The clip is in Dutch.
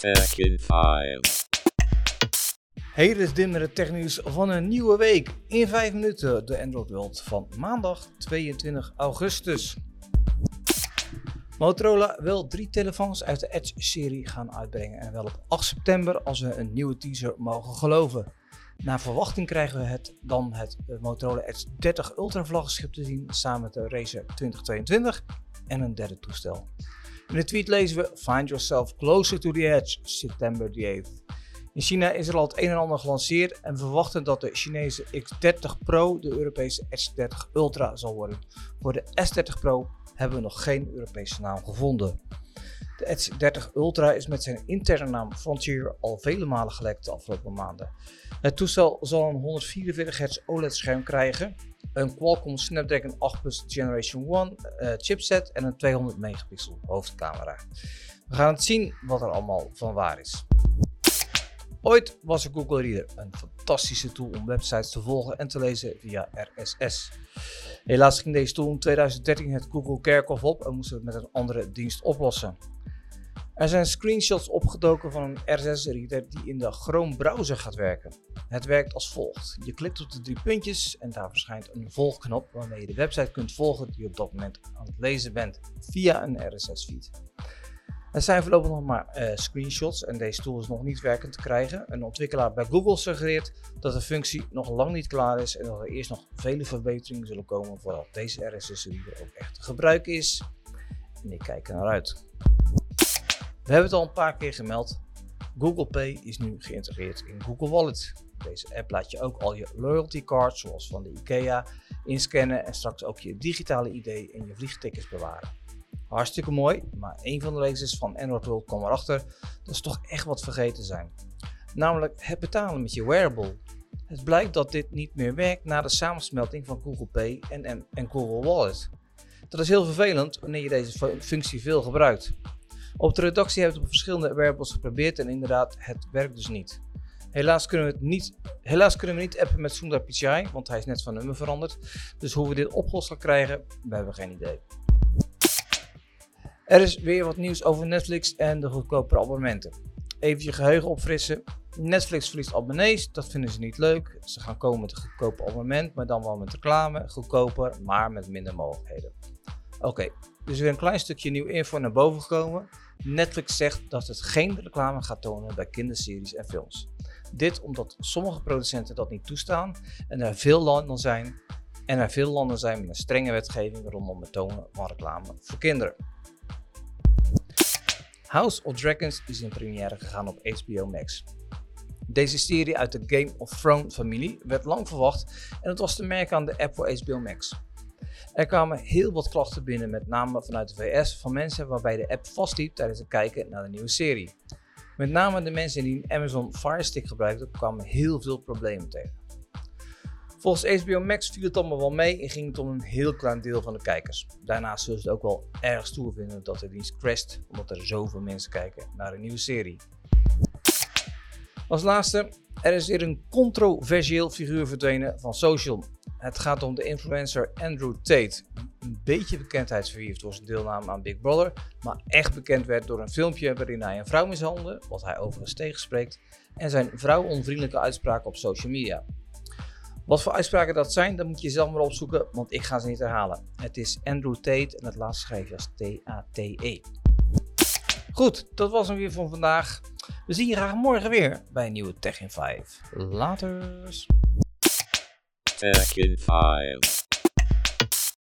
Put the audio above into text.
Tech in 5. Hey, dit is Dim technieuws van een nieuwe week. In 5 minuten de Android World van maandag 22 augustus. Motorola wil drie telefoons uit de Edge-serie gaan uitbrengen en wel op 8 september als we een nieuwe teaser mogen geloven. Naar verwachting krijgen we het, dan het Motorola Edge 30 Ultra vlaggenschip te zien samen met de Razer 2022 en een derde toestel. In de tweet lezen we Find yourself closer to the edge, September the 8th. In China is er al het een en ander gelanceerd en we verwachten dat de Chinese X30 Pro de Europese S30 Ultra zal worden. Voor de S30 Pro hebben we nog geen Europese naam gevonden. De S30 Ultra is met zijn interne naam Frontier al vele malen gelekt de afgelopen maanden. Het toestel zal een 144 Hz OLED-scherm krijgen, een Qualcomm Snapdragon 8 Plus Generation 1 uh, chipset en een 200 megapixel hoofdcamera. We gaan het zien wat er allemaal van waar is. Ooit was Google Reader, een fantastische tool om websites te volgen en te lezen via RSS. Helaas ging deze tool in 2013 het Google Kerkhof op en moesten we het met een andere dienst oplossen. Er zijn screenshots opgedoken van een RSS-reader die in de Chrome browser gaat werken. Het werkt als volgt. Je klikt op de drie puntjes en daar verschijnt een volgknop waarmee je de website kunt volgen die je op dat moment aan het lezen bent via een RSS-feed. Er zijn voorlopig nog maar uh, screenshots en deze tool is nog niet werkend te krijgen. Een ontwikkelaar bij Google suggereert dat de functie nog lang niet klaar is en dat er eerst nog vele verbeteringen zullen komen voordat deze RSS-reader ook echt te gebruiken is. En ik kijk er naar uit. We hebben het al een paar keer gemeld. Google Pay is nu geïntegreerd in Google Wallet. Deze app laat je ook al je loyalty cards, zoals van de IKEA, inscannen en straks ook je digitale ID en je vliegtickets bewaren. Hartstikke mooi, maar een van de lezers van Android World kwam erachter dat ze toch echt wat vergeten zijn. Namelijk het betalen met je wearable. Het blijkt dat dit niet meer werkt na de samensmelting van Google Pay en, en, en Google Wallet. Dat is heel vervelend wanneer je deze functie veel gebruikt. Op de redactie hebben we op verschillende wearables geprobeerd en inderdaad, het werkt dus niet. Helaas kunnen we, het niet, helaas kunnen we niet appen met Sundar Pichai, want hij is net van nummer veranderd. Dus hoe we dit opgelost gaan krijgen, we hebben geen idee. Er is weer wat nieuws over Netflix en de goedkopere abonnementen. Even je geheugen opfrissen. Netflix verliest abonnees, dat vinden ze niet leuk. Ze gaan komen met een goedkoper abonnement, maar dan wel met reclame. Goedkoper, maar met minder mogelijkheden. Oké, okay, dus weer een klein stukje nieuw info naar boven gekomen. Netflix zegt dat het geen reclame gaat tonen bij kinderseries en films. Dit omdat sommige producenten dat niet toestaan en er veel landen zijn en er veel landen zijn met een strenge wetgeving rondom het tonen van reclame voor kinderen. House of Dragons is in première gegaan op HBO Max. Deze serie uit de Game of Thrones familie werd lang verwacht en het was te merken aan de app voor HBO Max. Er kwamen heel wat klachten binnen, met name vanuit de VS, van mensen waarbij de app vastliep tijdens het kijken naar de nieuwe serie. Met name de mensen die een Amazon Fire Stick gebruikten, kwamen heel veel problemen tegen. Volgens HBO Max viel het allemaal wel mee en ging het om een heel klein deel van de kijkers. Daarnaast zullen ze het ook wel erg stoer vinden dat de dienst crasht, omdat er zoveel mensen kijken naar een nieuwe serie. Als laatste, er is weer een controversieel figuur verdwenen van social. Het gaat om de influencer Andrew Tate. Een beetje bekendheid door zijn deelname aan Big Brother, maar echt bekend werd door een filmpje waarin hij een vrouw mishandelde, wat hij overigens tegenspreekt, en zijn vrouwonvriendelijke uitspraken op social media. Wat voor uitspraken dat zijn, dat moet je zelf maar opzoeken, want ik ga ze niet herhalen. Het is Andrew Tate en het laatste schrijf je als T-A-T-E. Goed, dat was hem weer van vandaag. We zien je graag morgen weer bij een nieuwe Tech in 5. Laters. Tech in 5.